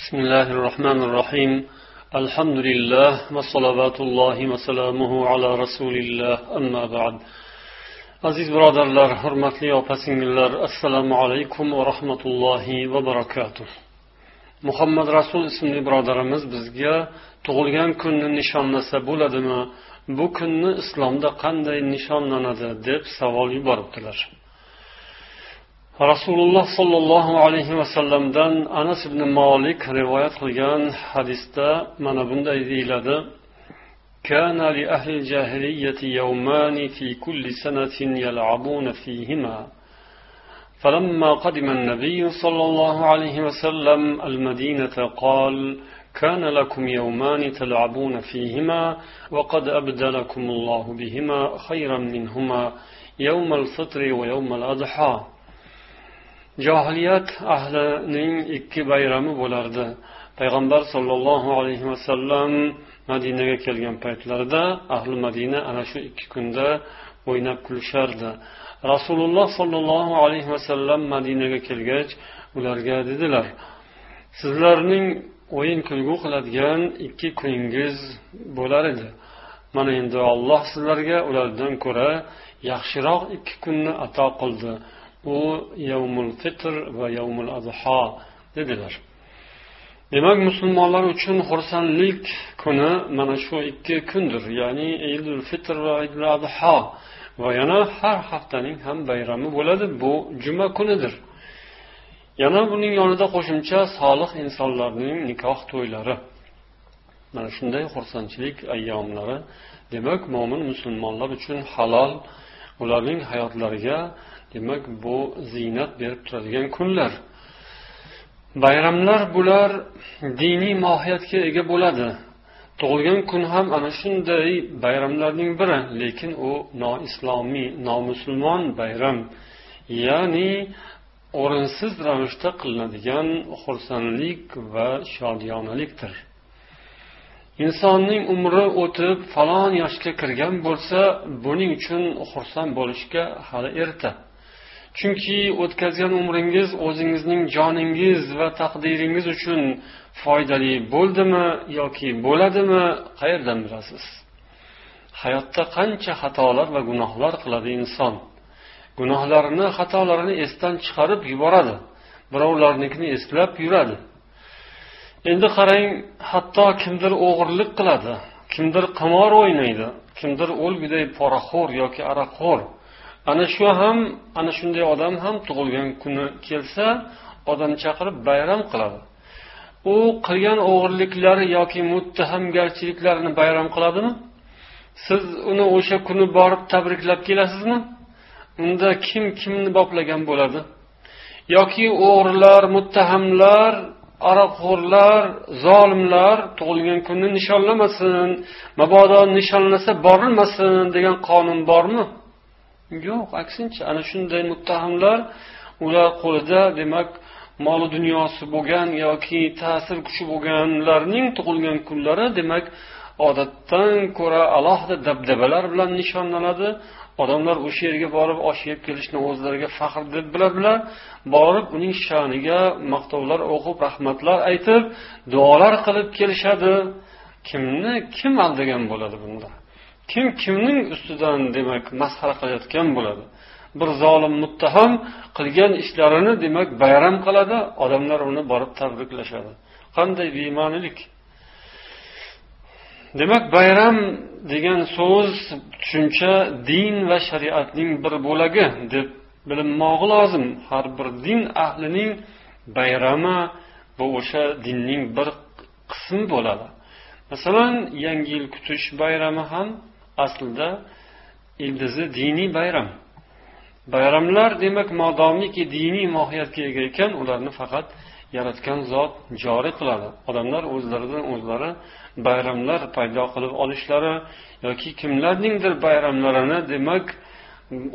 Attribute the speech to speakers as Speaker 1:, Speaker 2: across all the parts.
Speaker 1: بسم الله الرحمن الرحيم. الحمد لله وصلوات الله وسلامه على رسول الله. أما بعد. عزيز برادرلار حرمتلي وپسنگلار السلام عليكم ورحمة الله وبركاته محمد رسول اسمي برادرمز بزگه tug'ilgan kunni nishonlasa bo'ladimi? Bu kunni islomda qanday nishonlanadi deb savol yuboribdilar. Rasululloh sollallohu alayhi vasallamdan anas ibn molik rivoyat qilgan hadisda mana bunday deyiladi. كان لأهل الجاهلية يومان في كل سنة يلعبون فيهما فلما قدم النبي صلى الله عليه وسلم المدينة قال كان لكم يومان تلعبون فيهما وقد أبدلكم الله بهما خيرا منهما يوم الفطر ويوم الأضحى johiliyat ahlining ikki bayrami bo'lardi. Payg'ambar sollallohu alayhi vasallam madinaga kelgan paytlarida ahli madina ana shu ikki kunda o'ynab kulishardi. Rasululloh sollallohu alayhi vasallam madinaga kelgach ularga dedilar sizlarning o'yin kulgu qiladigan ikki kuningiz bo'lar edi. Mana endi olloh sizlarga ulardan ko'ra yaxshiroq ikki kunni ato qildi. U yavmul fitr va yavmul azho dedilar. Demak musulmonlar uchun xursandlik kuni mana shu ikki kundir ya'ni idul fitr va idul adho va yana har haftaning ham bayrami bo'ladi bu juma kunidir. Yana buning yonida qo'shimcha solih insonlarning nikoh to'ylari. Mana shunday xursandchilik ayyomlari. Demak mo'min musulmonlar uchun halol ularning hayotlariga demak bu ziynat berib turadigan kunlar. Bayramlar bular diniy mohiyatga ega bo'ladi. Tug'ilgan kun ham ana shunday bayramlarning biri lekin u noislomiy nomusulmon bayram ya'ni o'rinsiz ravishda qilinadigan xursandlik va shodiyonalikdir insonning umri o'tib falon yoshga kirgan bo'lsa buning uchun xursand bo'lishga hali erta. Chunki o'tkazgan umringiz o'zingizning joningiz va taqdiringiz uchun foydali bo'ldimi yoki bo'ladimi? Qayerdan bilasiz? Hayotda qancha xatolar va gunohlar qiladi inson? Gunohlarini xatolarini esdan chiqarib yuboradi birovlarnikini eslab yuradi. Endi qarang hatto kimdir o'g'irlik qiladi kimdir qimor o'ynaydi kimdir o'lguday poraxo'r yoki aroqxo'r ana shu ham ana shunday odam ham tug'ilgan kuni kelsa odam chaqirib bayram qiladi. U qilgan o'g'irliklari yoki muttahamgarchiliklarini bayram qiladimi? Siz uni o'sha kuni borib tabriklab kelasizmi? Unda kim kimni boplagan bo'ladi? Yoki o'g'rilar muttahamlar aroqxo'rlar zolimlar tug'ilgan kunni nishonlamasin mabodo nishonlasa borilmasin degan qonun bormi? Yo'q aksincha ana shunday muttahamlar ular qo'lida demak moli dunyosi bo'lgan yoki ta'sir kuchi bo'lganlarning tug'ilgan kunlari demak odatdan ko'ra alohida dabdabalar bilan nishonlanadi. Odamlar o'sha yerga borib osh yeb kelishni o'zlariga faxr deb biladilar. Borib uning sha'niga maqtovlar o'qib rahmatlar aytib duolar qilib kelishadi. Kimni kim aldagan bo'ladi bunda? Kim kimning ustidan demak masxara qilayotgan bo'ladi? Bir zolim muttaham qilgan ishlarini demak bayram qiladi odamlar uni borib tabriklashadi. Qanday bema'nilik? Demak bayram degan so'z tushuncha din va shariatning bir bo'lagi deb bilinmog'i lozim. Har bir din ahlining bayrami bu o'sha dinning bir qismi bo'ladi. Masalan yangi yil kutish bayrami ham aslida ildizi diniy bayram. Bayramlar demak modomiki diniy mohiyatga ega ekan ularni faqat yaratgan zot joriy qiladi. Odamlar o'zlaridan o'zlari bayramlar paydo qilib olishlari yoki kimlarningdir bayramlarini demak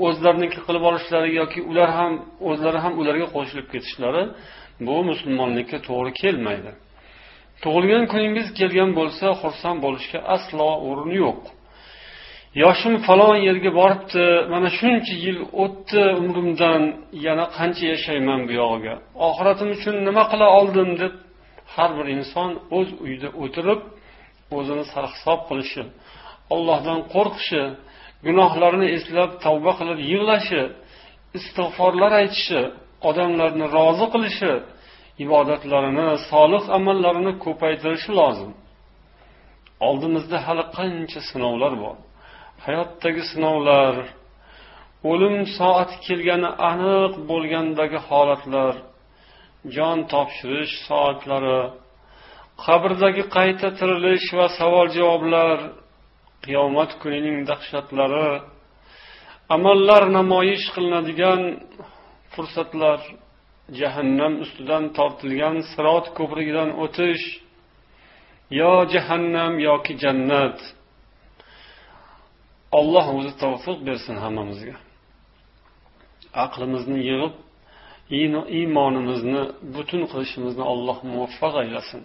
Speaker 1: o'zlariniki qilib olishlari yoki ular ham o'zlari ham ularga qo'shilib ketishlari bu musulmonlikka to'g'ri kelmaydi. Tug'ilgan kuningiz kelgan bo'lsa xursand bo'lishga aslo o'rin yo'q. Yoshim falon yerga boribdi. Mana shuncha yil o'tdi umrimdan yana qancha yashayman bu yog'iga. Oxiratim uchun nima qila oldim deb har bir inson o'z uyida o'tirib o'zini sarhisob qilishi ollohdan qo'rqishi gunohlarini eslab tavba qilib yig'lashi istig'forlar aytishi odamlarni rozi qilishi ibodatlarini solih amallarini ko'paytirishi lozim. Oldimizda hali qancha sinovlar bor. Hayotdagi sinovlar o'lim soati kelgani aniq bo'lgandagi holatlar jon topshirish soatlari qabrdagi qayta tirilish va savol javoblar qiyomat kunining dahshatlari amallar namoyish qilinadigan fursatlar jahannam ustidan tortilgan sirot ko'prigidan o'tish yo jahannam yoki jannat. Alloh o'zi tavfiq bersin hammamizga. Aqlimizni yig'ib iymonimizni butun qilishimizni alloh muvaffaq aylasin.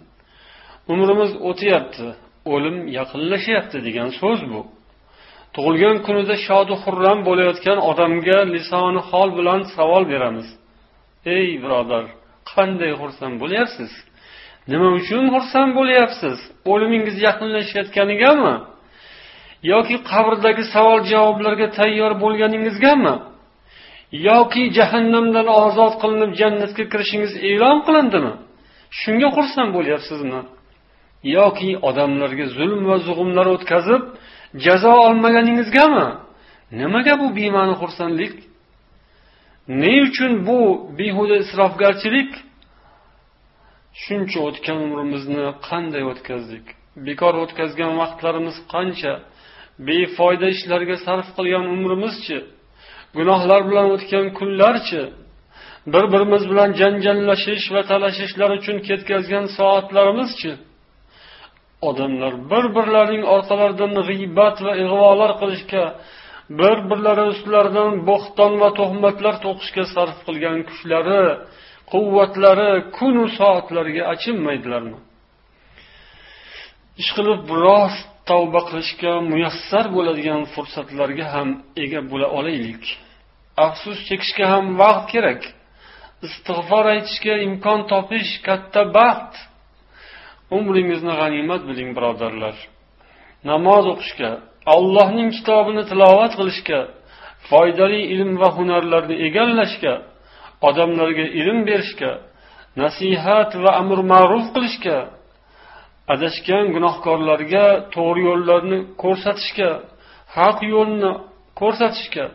Speaker 1: Umrimiz o'tyapti o'lim yaqinlashyapti degan so'z bu. Tug'ilgan kunida shodu xurram bo'layotgan odamga lisoni hol bilan savol beramiz. Ey birodar qanday xursand bo'lyapsiz? Nima uchun xursand bo'lyapsiz? O'limingiz yaqinlashayotganigami? Yoki qabrdagi savol javoblarga tayyor bo'lganingizgami? Yoki jahannamdan ozod qilinib jannatga kirishingiz e'lon qilindimi? Shunga xursand bo'lyapsizmi? Yoki odamlarga zulm va zug'umlar o'tkazib jazo olmaganingizgami? Nimaga bu bema'ni xursandlik? Ne uchun bu behuda isrofgarchilik? Shuncha o'tgan umrimizni qanday o'tkazdik? Bekor o'tkazgan vaqtlarimiz qancha? Befoyda ishlarga sarf qilgan umrimizchi gunohlar bilan o'tgan kunlarchi bir birimiz bilan janjallashish va talashishlar uchun ketkazgan soatlarimizchi odamlar bir birlarining orqalaridan g'iybat va ig'volar qilishga bir birlari ustilaridan bo'xton va tuhmatlar to'qishga sarf qilgan kuchlari quvvatlari kunu soatlariga achinmaydilarmi? Ishqilib biroz tavba qilishga muyassar bo'ladigan fursatlarga ham ega bo'la olaylik. Afsus chekishga ham vaqt kerak. Istig'for aytishga imkon topish katta baxt. Umringizni g'animat biling birodarlar. Namoz o'qishga allohning kitobini tilovat qilishga foydali ilm va hunarlarni egallashga odamlarga ilm berishga nasihat va amr ma'ruf qilishga adashgan gunohkorlarga to'g'ri yo'llarni ko'rsatishga haq yo'lni ko'rsatishga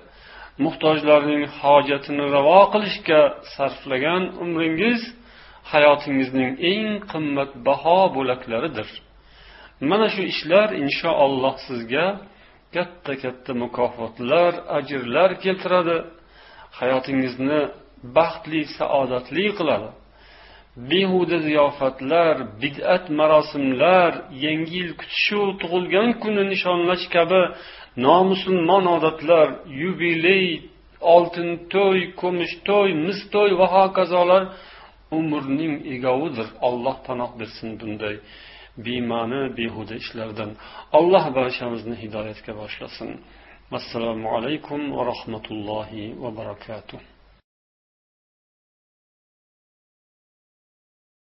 Speaker 1: muhtojlarning hojatini ravo qilishga sarflagan umringiz hayotingizning eng qimmatbaho bo'laklaridir. Mana shu ishlar inshaalloh sizga katta katta mukofotlar ajrlar keltiradi. Hayotingizni baxtli saodatli qiladi. Behuda ziyofatlar bid'at marosimlar yangi yil kutishu tug'ilgan kunni nishonlash kabi nomusulmon odatlar yubiley oltin to'y kumush to'y mis to'y va hokazolar umrning egovidir. Alloh panoh bersin bunday bema'ni behuda ishlardan. Alloh barchamizni hidoyatga boshlasin assalomu alaykum va rahmatullohi va barakatuh.